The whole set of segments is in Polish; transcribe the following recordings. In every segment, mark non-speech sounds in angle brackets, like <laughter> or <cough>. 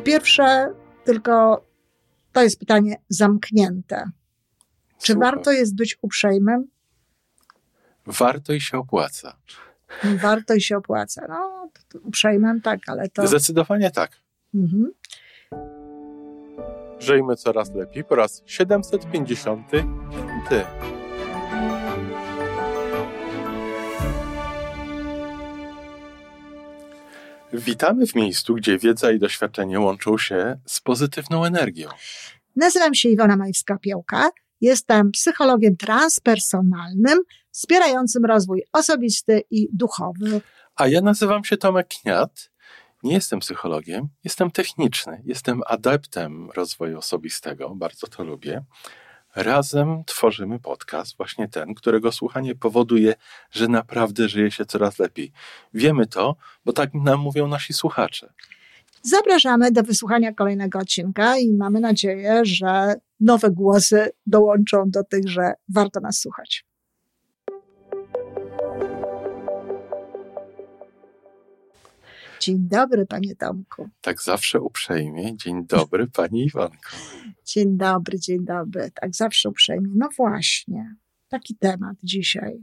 Po pierwsze, tylko to jest pytanie zamknięte. Czy Słucham. warto jest być uprzejmym? Warto i się opłaca. Warto i się opłaca. No, uprzejmym, tak, ale to. Zdecydowanie tak. Mhm. Żyjmy coraz lepiej po raz 755. Witamy w miejscu, gdzie wiedza i doświadczenie łączą się z pozytywną energią. Nazywam się Iwona Majwska-Piołka. Jestem psychologiem transpersonalnym, wspierającym rozwój osobisty i duchowy. A ja nazywam się Tomek Kniat. Nie jestem psychologiem, jestem techniczny, jestem adeptem rozwoju osobistego, bardzo to lubię. Razem tworzymy podcast, właśnie ten, którego słuchanie powoduje, że naprawdę żyje się coraz lepiej. Wiemy to, bo tak nam mówią nasi słuchacze. Zapraszamy do wysłuchania kolejnego odcinka i mamy nadzieję, że nowe głosy dołączą do tych, że warto nas słuchać. Dzień dobry, panie Tomku. Tak zawsze uprzejmie. Dzień dobry, pani Iwanko. Dzień dobry, dzień dobry. Tak zawsze uprzejmie. No właśnie, taki temat dzisiaj.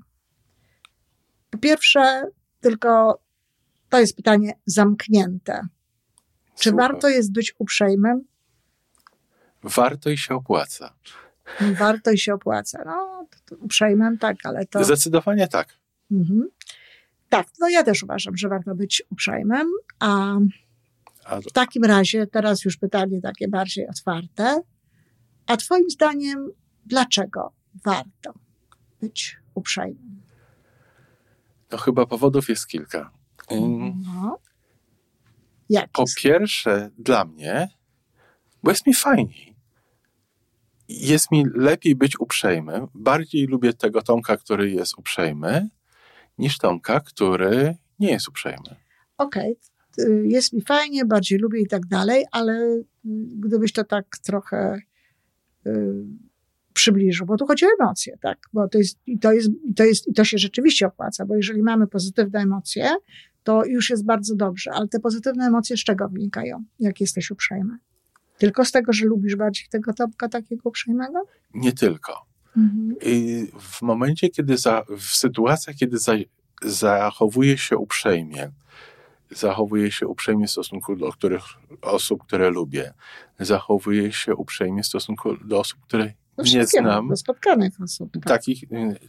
Po pierwsze, tylko to jest pytanie zamknięte. Czy warto jest być uprzejmym? Warto i się opłaca. Warto i się opłaca. No, uprzejmym, tak, ale to. Zdecydowanie tak. Mhm. Tak, no ja też uważam, że warto być uprzejmym. A w takim razie teraz już pytanie takie bardziej otwarte. A Twoim zdaniem, dlaczego warto być uprzejmym? no chyba powodów jest kilka. Ym, No. Jak Po jest? pierwsze, dla mnie, bo jest mi fajniej. Jest mi lepiej być uprzejmym. Bardziej lubię tego Tomka, który jest uprzejmy, niż Tomka, który nie jest uprzejmy. Okej, y, jest mi fajnie, bardziej lubię i tak dalej, ale y, gdybyś to tak trochę y, przybliżył, bo tu chodzi o emocje, tak? Bo to jest, i to jest, i to jest, i to się rzeczywiście opłaca, bo jeżeli mamy pozytywne emocje, to już jest bardzo dobrze, ale te pozytywne emocje z czego wynikają, jak jesteś uprzejmy? Tylko z tego, że lubisz bardziej tego Tomka takiego uprzejmego? Nie tylko. Mhm. I w momencie, kiedy za, w sytuacjach, kiedy za, zachowuje się uprzejmie, zachowuje się uprzejmie w stosunku do których osób, które lubię, zachowuje się uprzejmie w stosunku do osób, które Do nie znam, Do spotkanych osób. Tak. takich, y,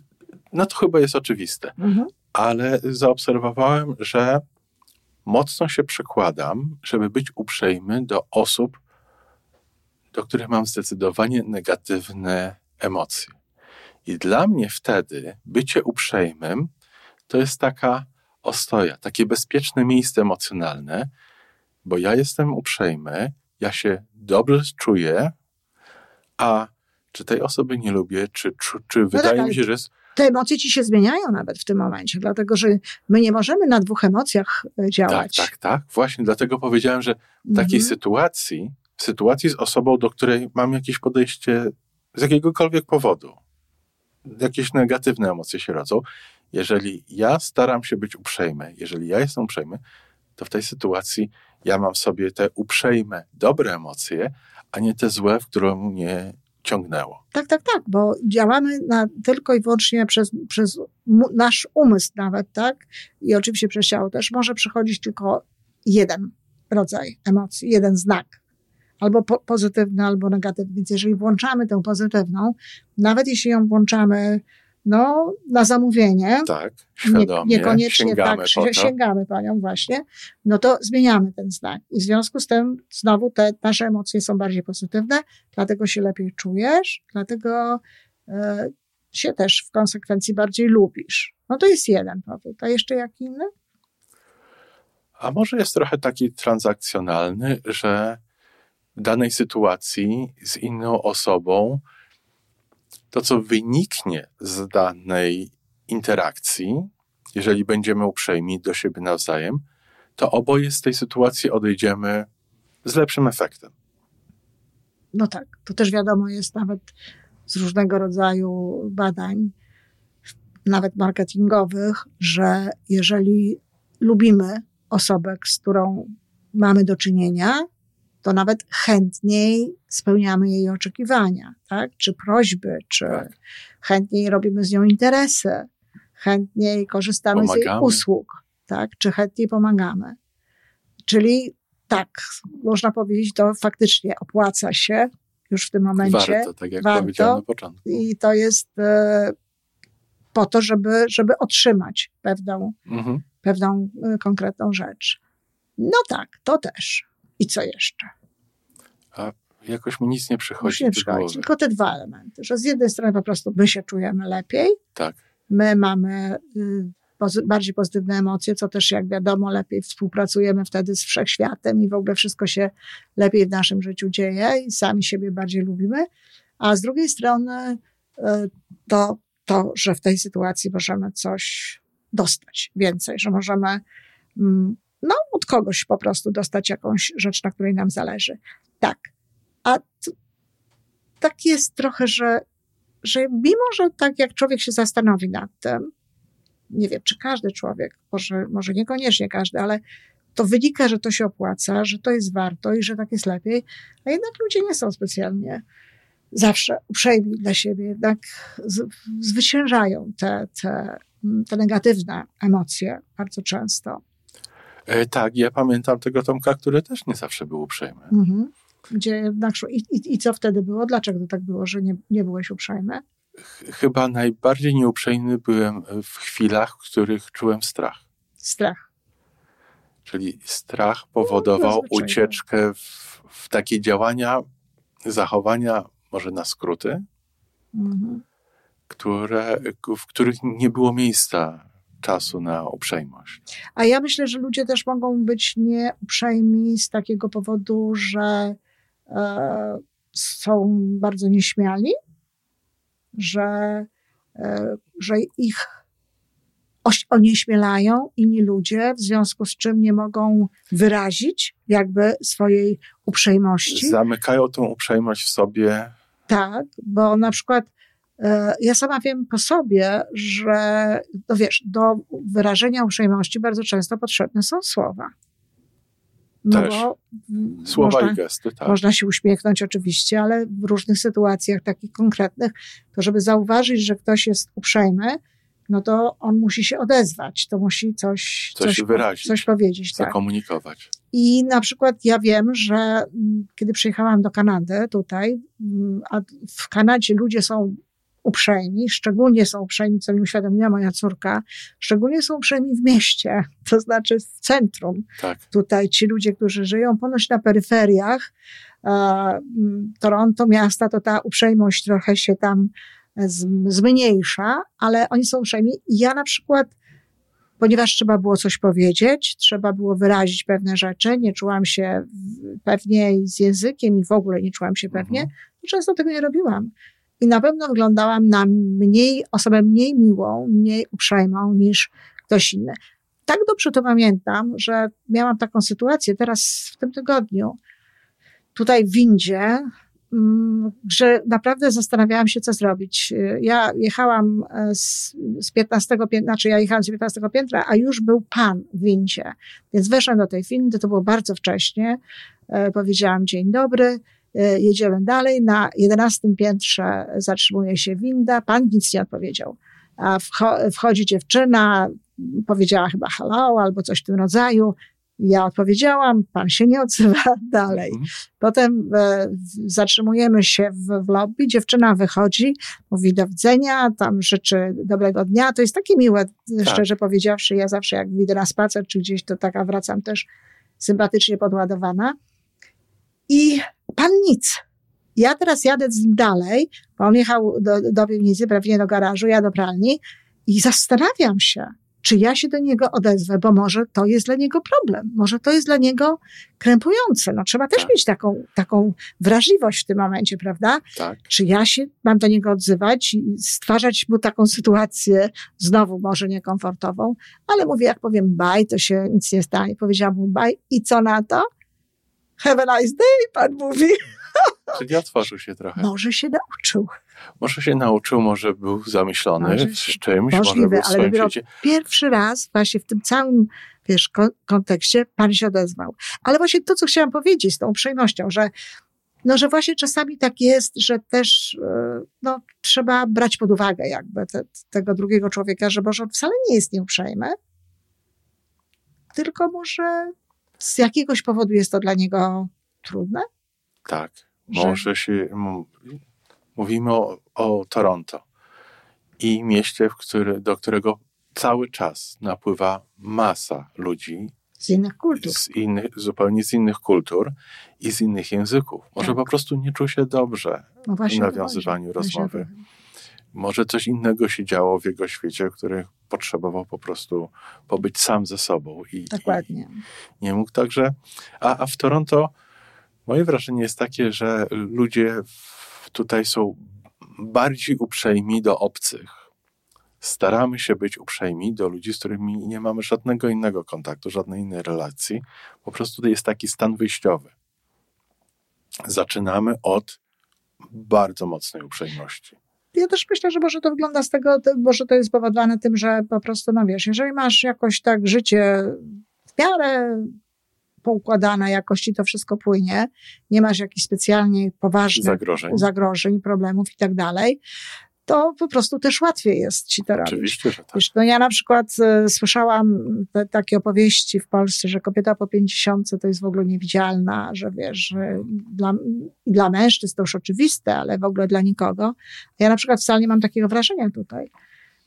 no to chyba jest oczywiste. Mhm. ale zaobserwowałem, że mocno się przekładam, żeby być uprzejmy do osób, do których mam zdecydowanie negatywne emocje. I dla mnie wtedy bycie uprzejmym to jest taka ostoja, takie bezpieczne miejsce emocjonalne, bo ja jestem uprzejmy, ja się dobrze czuję, a czy tej osoby nie lubię, czy, czy, czy wydaje tak, mi się, że jest te emocje ci się zmieniają nawet w tym momencie, dlatego że my nie możemy na dwóch emocjach e, Tak, działać. tak, tak. Właśnie dlatego powiedziałem, że w takiej Mhm. sytuacji, w sytuacji z osobą, do której mam jakieś podejście z jakiegokolwiek powodu, jakieś negatywne emocje się rodzą, jeżeli ja staram się być uprzejmy, jeżeli ja jestem uprzejmy, to w tej sytuacji ja mam w sobie te uprzejme, dobre emocje, a nie te złe, w którą mnie ciągnęło. Tak, tak, tak, bo działamy na, tylko i wyłącznie przez, przez nasz umysł nawet, tak? I oczywiście przez ciało też może przychodzić tylko jeden rodzaj emocji, jeden znak. Albo po, pozytywny, albo negatywny. Więc jeżeli włączamy tę pozytywną, nawet jeśli ją włączamy no, na zamówienie, Tak, nie, świadomie niekoniecznie sięgamy tak, po sięgamy panią właśnie, no to zmieniamy ten znak. I w związku z tym znowu te nasze emocje są bardziej pozytywne, dlatego się lepiej czujesz, dlatego e, się też w konsekwencji bardziej lubisz. No to jest jeden powód. A jeszcze jaki inny? A może jest trochę taki transakcjonalny, że danej sytuacji z inną osobą to, co wyniknie z danej interakcji, jeżeli będziemy uprzejmi do siebie nawzajem, to oboje z tej sytuacji odejdziemy z lepszym efektem. No tak, to też wiadomo jest nawet z różnego rodzaju badań, nawet marketingowych, że jeżeli lubimy osobę, z którą mamy do czynienia, to nawet chętniej spełniamy jej oczekiwania, tak? Czy prośby, czy Tak. chętniej robimy z nią interesy, chętniej korzystamy z jej Pomagamy. usług, tak? Czy chętniej pomagamy. Czyli tak, można powiedzieć, to faktycznie opłaca się już w tym momencie. Warto, tak jak warto. powiedziałem na początku. I to jest e, po to, żeby, żeby otrzymać pewną, Mhm. pewną e, konkretną rzecz. No tak, to też. I co jeszcze? Jakoś mi nic nie przychodzi Już nie przychodzi. Tylko te dwa elementy, że z jednej strony po prostu my się czujemy lepiej, Tak. my mamy y, pozy- bardziej pozytywne emocje, co też jak wiadomo lepiej współpracujemy wtedy z wszechświatem i w ogóle wszystko się lepiej w naszym życiu dzieje i sami siebie bardziej lubimy. A z drugiej strony y, to, to że w tej sytuacji możemy coś dostać więcej, że możemy mm, no, od kogoś po prostu dostać jakąś rzecz, na której nam zależy. Tak. A t- tak jest trochę, że, że mimo, że tak jak człowiek się zastanowi nad tym, nie wiem, czy każdy człowiek, może, może niekoniecznie każdy, ale to wynika, że to się opłaca, że to jest warto i że tak jest lepiej, a jednak ludzie nie są specjalnie zawsze uprzejmi dla siebie, jednak zwyciężają te, te, te negatywne emocje bardzo często. E, tak, ja pamiętam tego Tomka, który też nie zawsze był uprzejmy. Mhm. Gdzie i, i, I co wtedy było? Dlaczego to tak było, że nie, nie byłeś uprzejmy? Ch- Chyba najbardziej nieuprzejmy byłem w chwilach, w których czułem strach. Strach. Czyli strach powodował tak. ucieczkę w, w takie działania, zachowania, może na skróty, Mhm. które, w których nie było miejsca czasu na uprzejmość. A ja myślę, że ludzie też mogą być nieuprzejmi z takiego powodu, że są bardzo nieśmiali, że, e, że ich onieśmielają inni ludzie, w związku z czym nie mogą wyrazić jakby swojej uprzejmości. Zamykają tą uprzejmość w sobie. Tak, bo na przykład e, ja sama wiem po sobie, że no wiesz, do wyrażenia uprzejmości bardzo często potrzebne są słowa. No Też. bo Słowa można, i gesty, tak. można się uśmiechnąć oczywiście, ale w różnych sytuacjach takich konkretnych, to żeby zauważyć, że ktoś jest uprzejmy, no to on musi się odezwać, to musi coś, Coś wyrazić. coś powiedzieć. Tak. Zakomunikować. I na przykład ja wiem, że mm, kiedy przyjechałam do Kanady tutaj, mm, a w Kanadzie ludzie są uprzejmi, szczególnie są uprzejmi, co mi uświadomiła moja córka, szczególnie są uprzejmi w mieście, to znaczy w centrum. Tak. Tutaj ci ludzie, którzy żyją ponoć na peryferiach e, Toronto, miasta, to ta uprzejmość trochę się tam z, zmniejsza, ale oni są uprzejmi. I ja na przykład ponieważ trzeba było coś powiedzieć, trzeba było wyrazić pewne rzeczy, nie czułam się pewnie z językiem i w ogóle nie czułam się pewnie, Mhm. to często tego nie robiłam. I na pewno wyglądałam na mniej, osobę mniej miłą, mniej uprzejmą niż ktoś inny. Tak dobrze to pamiętam, że miałam taką sytuację teraz w tym tygodniu, tutaj w windzie, mm, że naprawdę zastanawiałam się, co zrobić. Ja jechałam e, z, z 15 piętra, znaczy ja jechałam z 15 piętra, a już był pan w windzie. Więc weszłam do tej windy, to było bardzo wcześnie. E, Powiedziałam dzień dobry, jedziemy dalej. Na 11 piętrze zatrzymuje się winda, pan nic nie odpowiedział. A wcho- wchodzi dziewczyna, powiedziała chyba hello albo coś w tym rodzaju. Ja odpowiedziałam, pan się nie odzywa <laughs> dalej. Mhm. Potem e, zatrzymujemy się w, w lobby, dziewczyna wychodzi, mówi do widzenia, tam życzy dobrego dnia. To jest takie miłe, Tak. szczerze powiedziawszy. Ja zawsze jak wyjdę na spacer czy gdzieś, to taka wracam też sympatycznie podładowana. Nic. Ja teraz jadę z nim dalej, bo on jechał do, do piwnicy, pewnie do garażu, ja do pralni i zastanawiam się, czy ja się do niego odezwę, bo może to jest dla niego problem, może to jest dla niego krępujące. No trzeba też Tak. mieć taką, taką wrażliwość w tym momencie, prawda? Tak. Czy ja się mam do niego odzywać i stwarzać mu taką sytuację, znowu może niekomfortową, ale mówię, jak powiem bye, to się nic nie stanie. Powiedziałam mu bye i co na to? Have a nice day, pan mówi. Czyli otworzył się trochę. Może się nauczył. Może się nauczył, może był zamyślony Może z czymś, może możliwe, był w ale swoim świecie. Pierwszy raz właśnie w tym całym, wiesz, kontekście Pan się odezwał. Ale właśnie to, co chciałam powiedzieć z tą uprzejmością, że no, że właśnie czasami tak jest, że też e, no, trzeba brać pod uwagę jakby te, tego drugiego człowieka, że może on wcale nie jest nieuprzejmy, tylko może z jakiegoś powodu jest to dla niego trudne? Tak. Może się. Mówimy o, o Toronto i mieście, który, do którego cały czas napływa masa ludzi. Z innych kultur. Z innych, zupełnie z innych kultur i z innych języków. Może tak. po prostu nie czuł się dobrze no w nawiązywaniu rozmowy. Może coś innego się działo w jego świecie, który potrzebował po prostu pobyć sam ze sobą. I, Dokładnie. I nie mógł także. A, a w Toronto moje wrażenie jest takie, że ludzie tutaj są bardziej uprzejmi do obcych. Staramy się być uprzejmi do ludzi, z którymi nie mamy żadnego innego kontaktu, żadnej innej relacji. Po prostu to jest taki stan wyjściowy. Zaczynamy od bardzo mocnej uprzejmości ja też myślę, że może to wygląda z tego, może to jest spowodowane tym, że po prostu, no wiesz, jeżeli masz jakoś tak życie w miarę poukładane, jakości to wszystko płynie, nie masz jakichś specjalnie poważnych zagrożeń, zagrożeń problemów i tak dalej, to po prostu też łatwiej jest ci to robić. Oczywiście, że tak. Wiesz, no ja na przykład y, słyszałam te, takie opowieści w Polsce, że kobieta po pięćdziesiątce to jest w ogóle niewidzialna, że wiesz, że dla, dla mężczyzn to już oczywiste, ale w ogóle dla nikogo. Ja na przykład wcale nie mam takiego wrażenia tutaj.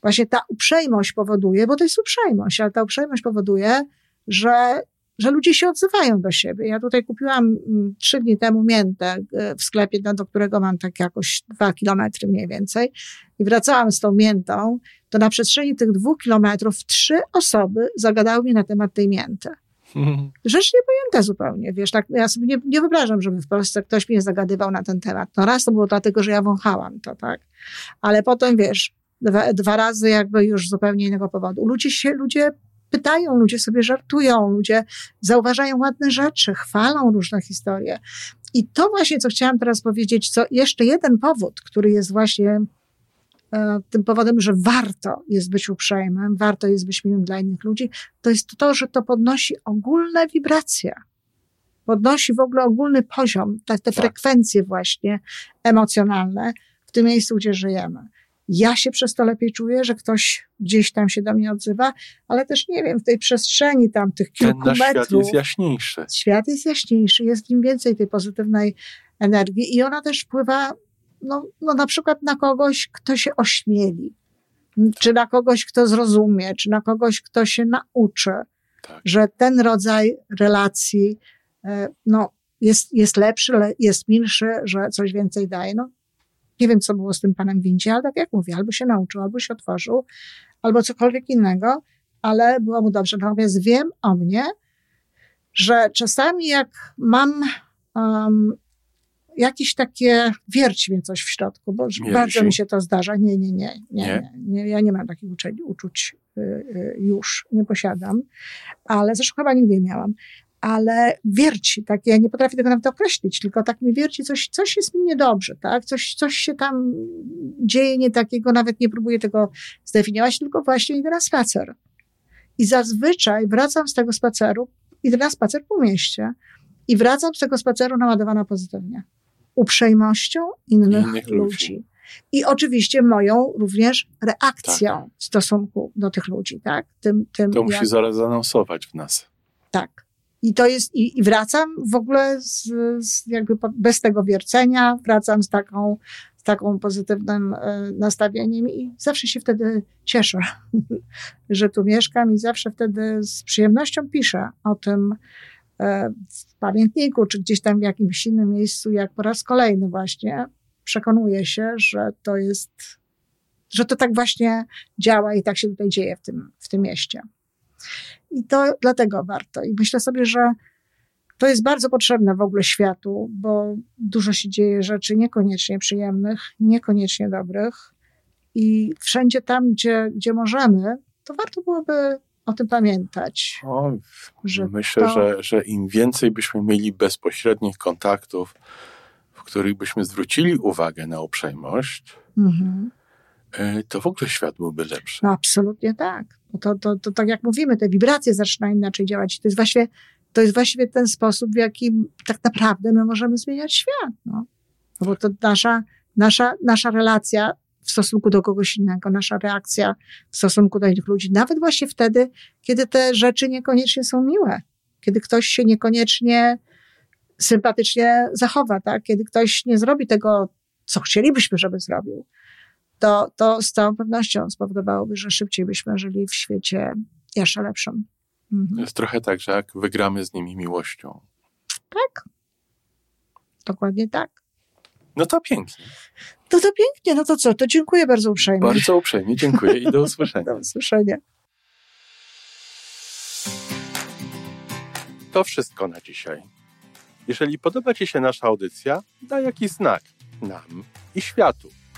Właśnie ta uprzejmość powoduje, bo to jest uprzejmość, ale ta uprzejmość powoduje, że że ludzie się odzywają do siebie. Ja tutaj kupiłam mm, trzy dni temu miętę e, w sklepie, no, do którego mam tak jakoś dwa kilometry mniej więcej i wracałam z tą miętą, to na przestrzeni tych dwóch kilometrów trzy osoby zagadały mi na temat tej mięty. <laughs> Rzecz niepojęta zupełnie, wiesz, tak, ja sobie nie, nie wyobrażam, żeby w Polsce ktoś mnie zagadywał na ten temat. No raz to było dlatego, że ja wąchałam to, tak, ale potem, wiesz, dwa, dwa razy jakby już zupełnie innego powodu. Ludzie się, ludzie pytają, ludzie sobie żartują, ludzie zauważają ładne rzeczy, chwalą różne historie. I to właśnie, co chciałam teraz powiedzieć, co jeszcze jeden powód, który jest właśnie e, tym powodem, że warto jest być uprzejmym, warto jest być miłym dla innych ludzi, to jest to, że to podnosi ogólne wibracje. Podnosi w ogóle ogólny poziom, te, te tak. frekwencje właśnie emocjonalne w tym miejscu, gdzie żyjemy ja się przez to lepiej czuję, że ktoś gdzieś tam się do mnie odzywa, ale też nie wiem, w tej przestrzeni tam tych kilku Ten metrów. Świat jest jaśniejszy. Świat jest jaśniejszy, jest w nim więcej tej pozytywnej energii i ona też wpływa, no, no na przykład na kogoś, kto się ośmieli, czy na kogoś, kto zrozumie, czy na kogoś, kto się nauczy, tak. że ten rodzaj relacji, e, no, jest, jest lepszy, jest milszy, że coś więcej daje. No, nie wiem, co było z tym panem Windzie, ale tak jak mówię, albo się nauczył, albo się otworzył, albo cokolwiek innego, ale było mu dobrze. Natomiast wiem o mnie, że czasami jak mam um, jakieś takie, wierci mnie coś w środku, bo bardzo mi się to zdarza. Nie, nie, nie, nie, nie? nie ja nie mam takich uczuć, uczuć y, y, już, nie posiadam, ale zresztą chyba nigdy nie miałam ale wierci, tak, ja nie potrafię tego nawet określić, tylko tak mi wierci, coś, coś jest mi niedobrze, tak, coś, coś się tam dzieje nie takiego, nawet nie próbuję tego zdefiniować, tylko właśnie idę na spacer. I zazwyczaj wracam z tego spaceru, idę na spacer po mieście i wracam z tego spaceru naładowana pozytywnie. Uprzejmością innych, innych ludzi. ludzi. I oczywiście moją również reakcją tak. w stosunku do tych ludzi, tak? Tym, tym to musi jak... zaraz zanonsować w nas. Tak. I to jest, i, i wracam w ogóle z, z jakby bez tego wiercenia, wracam z taką, z taką pozytywnym e, nastawieniem i zawsze się wtedy cieszę, <laughs> że tu mieszkam i zawsze wtedy z przyjemnością piszę o tym e, w pamiętniku, czy gdzieś tam w jakimś innym miejscu, jak po raz kolejny właśnie przekonuję się, że to jest, że to tak właśnie działa i tak się tutaj dzieje w tym, w tym mieście. I to dlatego warto. I myślę sobie, że to jest bardzo potrzebne w ogóle światu, bo dużo się dzieje rzeczy niekoniecznie przyjemnych, niekoniecznie dobrych. I wszędzie tam, gdzie, gdzie możemy, to warto byłoby o tym pamiętać. O, że myślę, to... że, że im więcej byśmy mieli bezpośrednich kontaktów, w których byśmy zwrócili uwagę na uprzejmość, mhm. e, to w ogóle świat byłby lepszy. No absolutnie tak. No to, to, to tak jak mówimy, te wibracje zaczynają inaczej działać. To jest właściwie, to jest właściwie ten sposób, w jaki tak naprawdę my możemy zmieniać świat. No. no bo to nasza, nasza, nasza relacja w stosunku do kogoś innego, nasza reakcja w stosunku do innych ludzi, nawet właśnie wtedy, kiedy te rzeczy niekoniecznie są miłe, kiedy ktoś się niekoniecznie sympatycznie zachowa, tak? kiedy ktoś nie zrobi tego, co chcielibyśmy, żeby zrobił, to, to z całą pewnością spowodowałoby, że szybciej byśmy żyli w świecie jeszcze lepszym. Mhm. Jest trochę tak, że jak wygramy z nimi miłością. Tak. Dokładnie tak. No to pięknie. No to pięknie, no to co? To dziękuję bardzo uprzejmie. Bardzo uprzejmie, dziękuję i do <laughs> usłyszenia. do usłyszenia. To wszystko na dzisiaj. Jeżeli podoba Ci się nasza audycja, daj jakiś znak nam i światu.